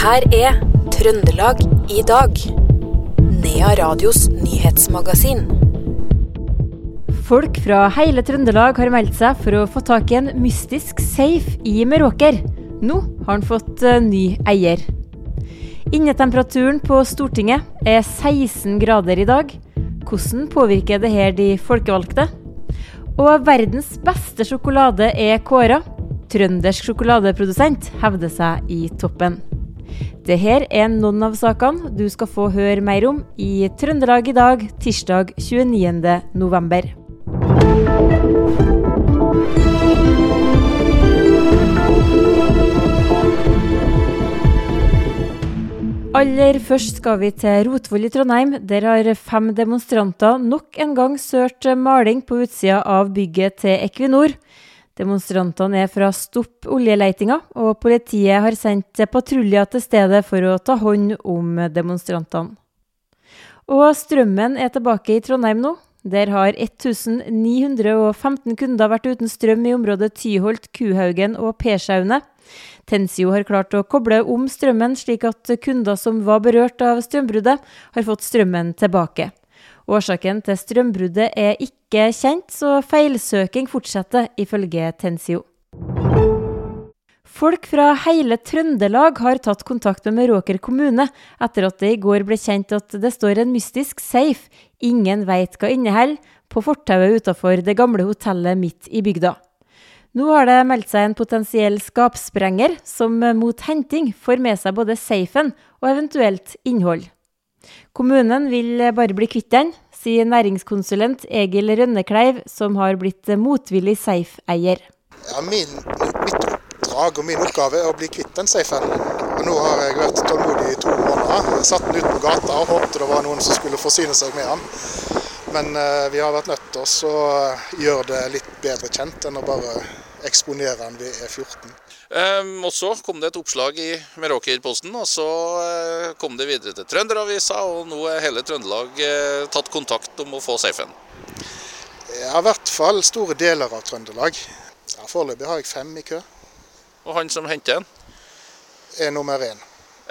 her er Trøndelag i dag. Nea Radios nyhetsmagasin. Folk fra hele Trøndelag har meldt seg for å få tak i en mystisk safe i Meråker. Nå har han fått uh, ny eier. Innetemperaturen på Stortinget er 16 grader i dag. Hvordan påvirker det her de folkevalgte? Og verdens beste sjokolade er kåra. Trøndersk sjokoladeprodusent hevder seg i toppen. Det her er noen av sakene du skal få høre mer om i Trøndelag i dag, tirsdag 29. november. Aller først skal vi til Rotvoll i Trondheim. Der har fem demonstranter nok en gang sølt maling på utsida av bygget til Equinor. Demonstrantene er fra Stopp oljeleitinga, og politiet har sendt patruljer til stedet for å ta hånd om demonstrantene. Og strømmen er tilbake i Trondheim nå. Der har 1915 kunder vært uten strøm i området Tyholt, Kuhaugen og Persaunet. Tensio har klart å koble om strømmen, slik at kunder som var berørt av strømbruddet, har fått strømmen tilbake. Årsaken til strømbruddet er ikke kjent, så feilsøking fortsetter, ifølge Tensio. Folk fra hele Trøndelag har tatt kontakt med Meråker kommune etter at det i går ble kjent at det står en mystisk safe, ingen veit hva inneholder, på fortauet utafor det gamle hotellet midt i bygda. Nå har det meldt seg en potensiell skapsprenger som mot henting får med seg både safen og eventuelt innhold. Kommunen vil bare bli kvitt den, sier næringskonsulent Egil Rønnekleiv, som har blitt motvillig safe-eier. Ja, mitt oppdrag og min oppgave er å bli kvitt den safen. Og nå har jeg vært tålmodig i to måneder. Satt den ut på gata og håpte det var noen som skulle forsyne seg med den. Men uh, vi har vært nødt til å gjøre det litt bedre kjent enn å bare eksponere den ved E14. Um, og Så kom det et oppslag i Meråkerposten, og så uh, kom det videre til Trønderavisa, og nå er hele Trøndelag uh, tatt kontakt om å få safen. Ja, i hvert fall store deler av Trøndelag. Ja, Foreløpig har jeg fem i kø. Og han som henter den? Er nummer én.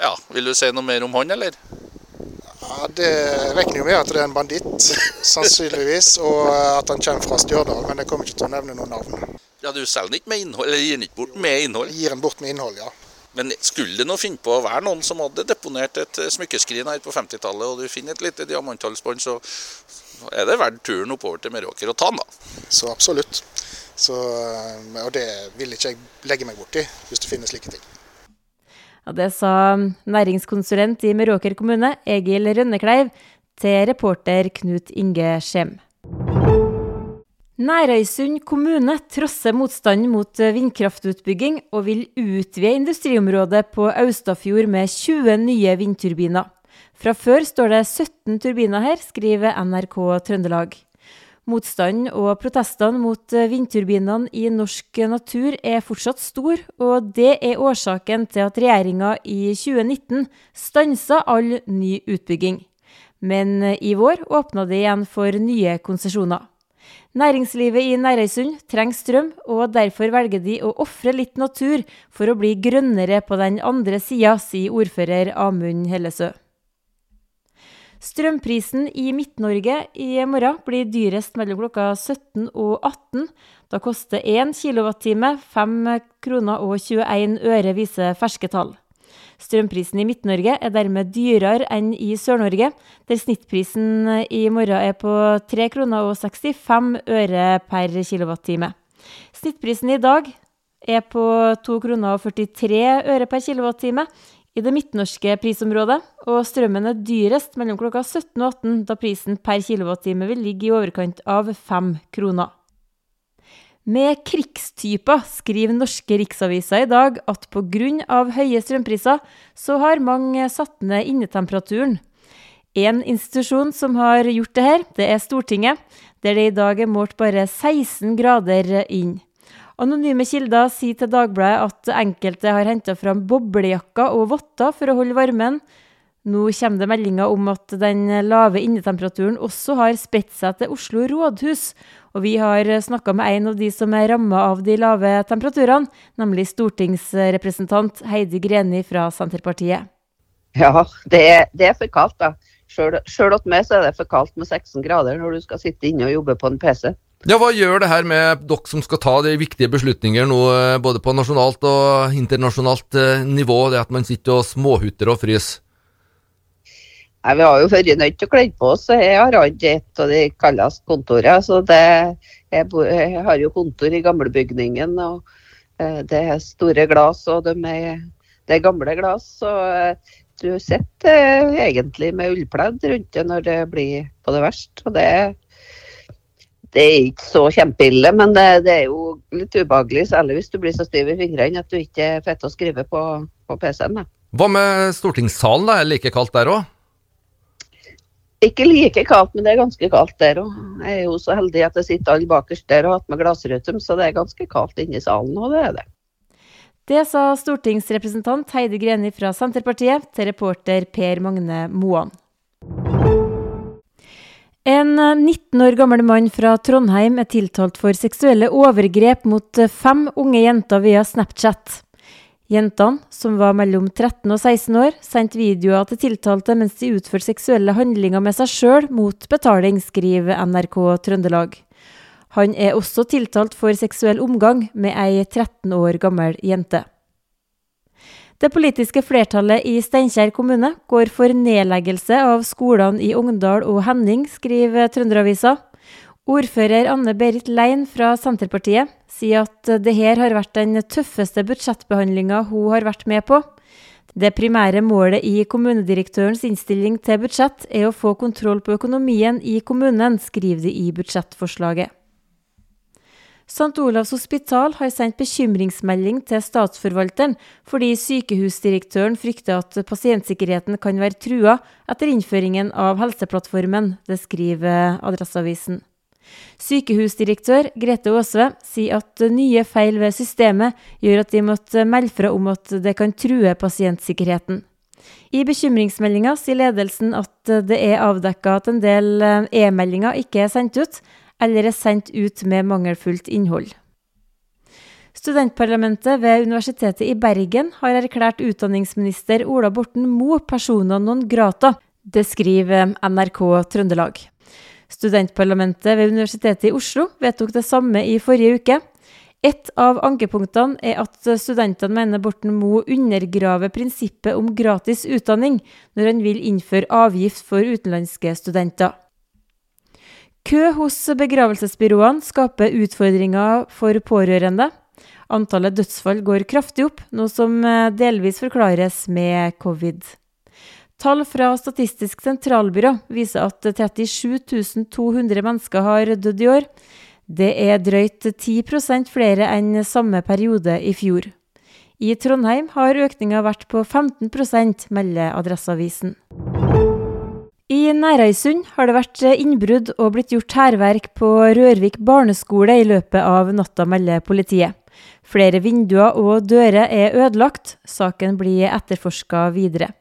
Ja, Vil du si noe mer om han, eller? Ja, Det regner jo med at det er en banditt, sannsynligvis, og at han kommer fra Stjørdal. Men jeg kommer ikke til å nevne noe navn. Ja, Du selger den ikke med innhold, eller gir den ikke bort med innhold? Gir den bort med innhold, ja. Men skulle det nå finne på å være noen som hadde deponert et smykkeskrin her på 50-tallet, og du finner et lite diamanthalsbånd, så er det verdt turen oppover til Meråker og ta den, da? Så absolutt. Så, eh, og det vil ikke jeg legge meg borti, hvis det finnes slike ting. Ja, det sa næringskonsulent i Meråker kommune, Egil Rønnekleiv, til reporter Knut Inge Skjem. Nærøysund kommune trosser motstanden mot vindkraftutbygging og vil utvide industriområdet på Austafjord med 20 nye vindturbiner. Fra før står det 17 turbiner her, skriver NRK Trøndelag. Motstanden og protestene mot eh, vindturbinene i norsk natur er fortsatt stor, og det er årsaken til at regjeringa i 2019 stansa all ny utbygging. Men eh, i vår åpna det igjen for nye konsesjoner. Næringslivet i Nærøysund trenger strøm, og derfor velger de å ofre litt natur for å bli grønnere på den andre sida, sier ordfører Amund Hellesø. Strømprisen i Midt-Norge i morgen blir dyrest mellom klokka 17 og 18. Da koster 1 kWt 5 kroner og 21 øre, viser ferske tall. Strømprisen i Midt-Norge er dermed dyrere enn i Sør-Norge, der snittprisen i morgen er på 3 kroner og 65 øre per kilowattime. Snittprisen i dag er på 2 kroner og 43 øre per kilowattime i det midtnorske prisområdet, og strømmen er dyrest mellom klokka 17 og 18, da prisen per kilowattime vil ligge i overkant av 5 kroner. Med krigstyper skriver norske riksaviser i dag at pga. høye strømpriser, så har mange satt ned innetemperaturen. En institusjon som har gjort det her, det er Stortinget, der det i dag er målt bare 16 grader inn. Anonyme kilder sier til Dagbladet at enkelte har henta fram boblejakker og votter for å holde varmen, Nå kommer det meldinger om at den lave innetemperaturen også har spredt seg til Oslo rådhus. Og vi har snakka med en av de som er ramma av de lave temperaturene, nemlig stortingsrepresentant Heidi Greni fra Senterpartiet. Ja, det er, det er for kaldt, da. Sjøl hos meg så er det for kaldt med 16 grader når du skal sitte inne og jobbe på en PC. Ja, Hva gjør det her med dere som skal ta de viktige beslutninger nå, eh, både på nasjonalt og internasjonalt eh, nivå, det at man sitter og småhutter og fryser? Nei, Vi har jo vært nødt til å kle på oss. Jeg har hatt et av de kaldeste kontorene. så det, jeg, jeg, har jo kontor i gamlebygningen, og eh, det er store glass, og de er, det er gamle glass. så du sitter egentlig med ullpledd rundt det når det blir på det verste. og det det er ikke så kjempeille, men det, det, er jo litt ubehagelig, særlig hvis du blir så stiv i fingrene at du ikke får å skrive på, på PC-en. Hva med stortingssalen, da? Er det like kaldt der òg? Ikke like kaldt, men det er ganske kaldt der òg. Jeg er jo så heldig at jeg sitter alle bakerst der og har hatt med glassrutum, så det er ganske kaldt inne i salen òg, det er det. Det sa stortingsrepresentant Heidi Greni fra Senterpartiet til reporter Per Magne Moan. En 19 år gammel mann fra Trondheim er tiltalt for seksuelle overgrep mot fem unge jenter via Snapchat. Jentene, som var mellom 13 og 16 år, sendte videoer til tiltalte mens de utførte seksuelle handlinger med seg sjøl mot betaling, skriver NRK Trøndelag. Han er også tiltalt for seksuell omgang med ei 13 år gammel jente. Det politiske flertallet i Steinkjer kommune går for nedleggelse av skolene i Ogndal og Henning, skriver Trønderavisa. Ordfører Anne Berit Lein fra Senterpartiet sier at det her har vært den tøffeste budsjettbehandlinga hun har vært med på. Det primære målet i kommunedirektørens innstilling til budsjett er å få kontroll på økonomien i kommunen, skriver de i budsjettforslaget. St. Olavs hospital har sendt bekymringsmelding til statsforvalteren fordi sykehusdirektøren frykter at pasientsikkerheten kan være trua etter innføringen av Helseplattformen. Det skriver Adresseavisen. Sykehusdirektør Grete Aasve sier at nye feil ved systemet gjør at de måtte melde fra om at det kan true pasientsikkerheten. I bekymringsmeldinga sier ledelsen at det er avdekka at en del eh, e-meldinger ikke er sendt ut, eller er sendt ut med mangelfullt innhold. Studentparlamentet ved Universitetet i Bergen har erklært utdanningsminister Ola Borten Moe persona non grata. Det skriver NRK Trøndelag. Studentparlamentet ved Universitetet i Oslo vedtok det samme i forrige uke. Et av ankepunktene er at studentene mener Borten Moe undergraver prinsippet om gratis utdanning når han vil innføre avgift for utenlandske studenter. Kø hos begravelsesbyråene skaper utfordringer for pårørende. Antallet dødsfall går kraftig opp, noe som delvis forklares med covid. Tall fra Statistisk sentralbyrå viser at 37 200 mennesker har dødd i år. Det er drøyt 10% flere enn samme periode i fjor. I Trondheim har økninga vært på 15% melder Adresseavisen. I Nærøysund har det vært innbrudd og blitt gjort hærverk på Rørvik barneskole i løpet av natta, melder politiet. Flere vinduer og dører er ødelagt. Saken blir etterforska videre.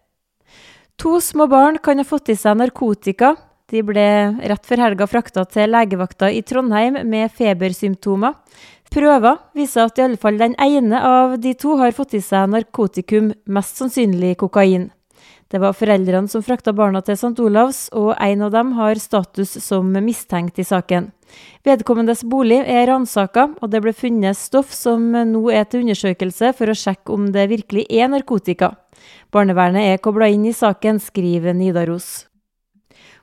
To små barn kan ha fått i seg narkotika. De ble rett før helga frakta til legevakta i Trondheim med febersymptomer. Prøver viser at i alle fall den ene av de to har fått i seg narkotikum, mest sannsynlig kokain. Det var foreldrene som frakta barna til St. Olavs, og en av dem har status som mistenkt i saken. Vedkommendes bolig er ransaka, og det ble funnet stoff som nå er til undersøkelse for å sjekke om det virkelig er narkotika. Barnevernet er kobla inn i saken, skriver Nidaros.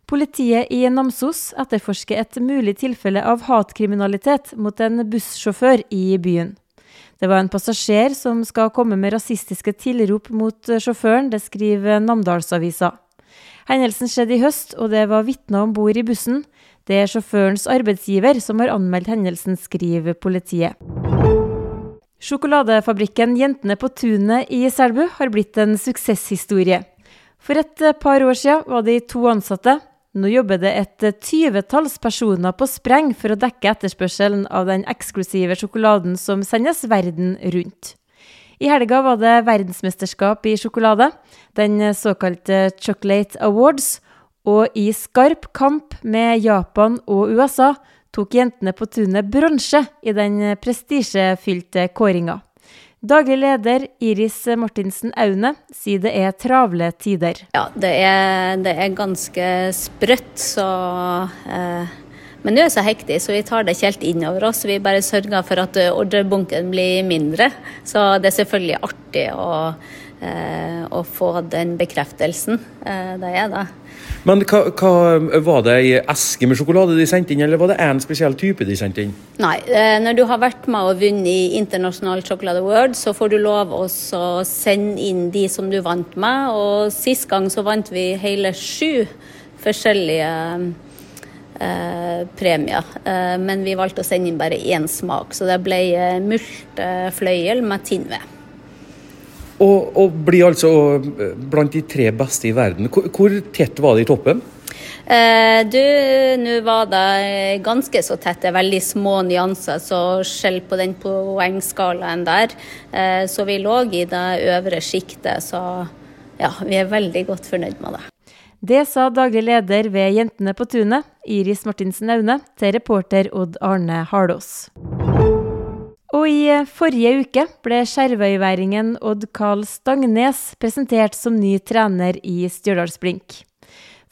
Politiet i Namsos etterforsker et mulig tilfelle av hatkriminalitet mot en bussjåfør i byen. Det var en passasjer som skal komme med rasistiske tilrop mot sjåføren, det skriver Namdalsavisa. Hendelsen skjedde i høst, og det var vitner om bord i bussen. Det er sjåførens arbeidsgiver som har anmeldt hendelsen, skriver politiet. Sjokoladefabrikken Jentene på tunet i Selbu har blitt en suksesshistorie. For et par år siden var de to ansatte. Nå jobber det et tyvetalls personer på spreng for å dekke etterspørselen av den eksklusive sjokoladen som sendes verden rundt. I helga var det verdensmesterskap i sjokolade, den såkalte Chocolate Awards, og i skarp kamp med Japan og USA tok jentene på tunet bronse i den prestisjefylte kåringa. Daglig leder Iris Martinsen Aune sier det er travle tider. Ja, det er, det er ganske sprøtt, så eh, Men nå er det så hektisk, så vi tar det ikke helt inn over oss. Vi bare sørger for at ordrebunken blir mindre. Så det er selvfølgelig artig å, eh, å få den bekreftelsen. Eh, det er det. Men hva, hva, Var det ei eske med sjokolade de sendte inn, eller var det en spesiell type de sendte inn? Nei, eh, når du har vært med og vunnet i International Chocolate Award, så får du lov å sende inn de som du vant med. Og sist gang så vant vi hele sju forskjellige eh, premier. Eh, men vi valgte å sende inn bare én smak, så det ble eh, multefløyel med tinnved. Og, og blir altså eh, blant de tre beste i verden. Hvor, hvor tett var det i toppen? Eh, du, nå var det ganske så tett. Det er veldig små nyanser, så skjell på den poengskalaen der. Eh, så vi lå i det øvre sjiktet, så ja, vi er veldig godt fornøyd med det. Det sa daglig leder ved Jentene på tunet, Iris Martinsen Aune, til reporter Odd Arne Harlås. Og i forrige uke ble skjervøyværingen Odd Karl Stangnes presentert som ny trener i Stjørdalsblink.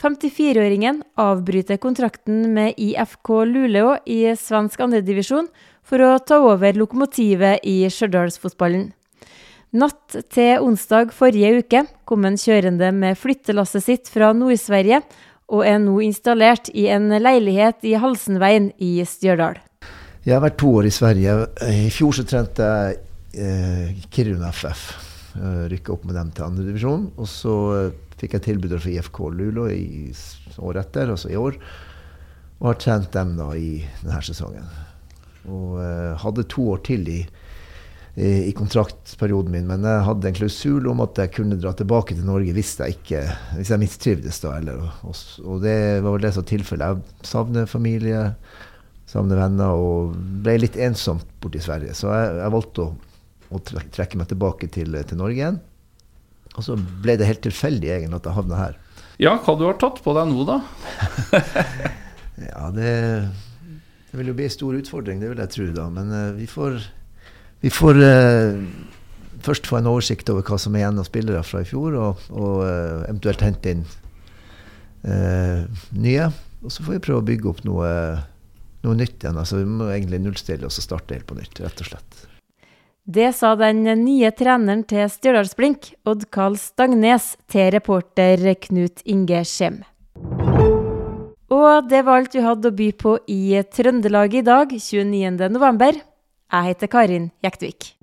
54-åringen avbryter kontrakten med IFK Luleå i svensk andredivisjon for å ta over lokomotivet i stjørdalsfotballen. Natt til onsdag forrige uke kom han kjørende med flyttelasset sitt fra Nord-Sverige, og er nå installert i en leilighet i Halsenveien i Stjørdal. Jeg har vært to år i Sverige. I fjor så trente jeg eh, Kiruna FF. Rykka opp med dem til andredivisjon. Og så eh, fikk jeg tilbud fra IFK Luleå i året etter, altså i år. Og har trent dem da i denne sesongen. Og eh, hadde to år til i, i, i, kontraktperioden min, men jeg hadde en klausul om at jeg kunne dra tilbake til Norge hvis jeg ikke hvis jeg mistrivdes. da, eller, og, og, det var vel det som tilfellet. Jeg savner familie savner venner og ble litt ensomt borte i Sverige. Så jeg, jeg valgte å, å, trekke meg tilbake til, til, Norge igjen. Og så ble det helt tilfeldig egentlig at jeg havna her. Ja, hva du har tatt på deg nå, da? ja, det, det, vil jo bli en stor utfordring, det vil jeg tro, da. Men uh, vi får, vi får uh, først få en oversikt over hva som er igjen av spillere fra i fjor, og, og uh, eventuelt hente inn nye. Og så får vi prøve å bygge opp noe noe nytt igjen. Altså, vi må egentlig nullstille og så starte helt på nytt, rett og slett. Det sa den nye treneren til Stjørdalsblink, Odd Karl Stangnes, til reporter Knut Inge Skjem. Og det var alt vi hadde å by på i Trøndelag i dag, 29.11. Jeg heter Karin Jektvik.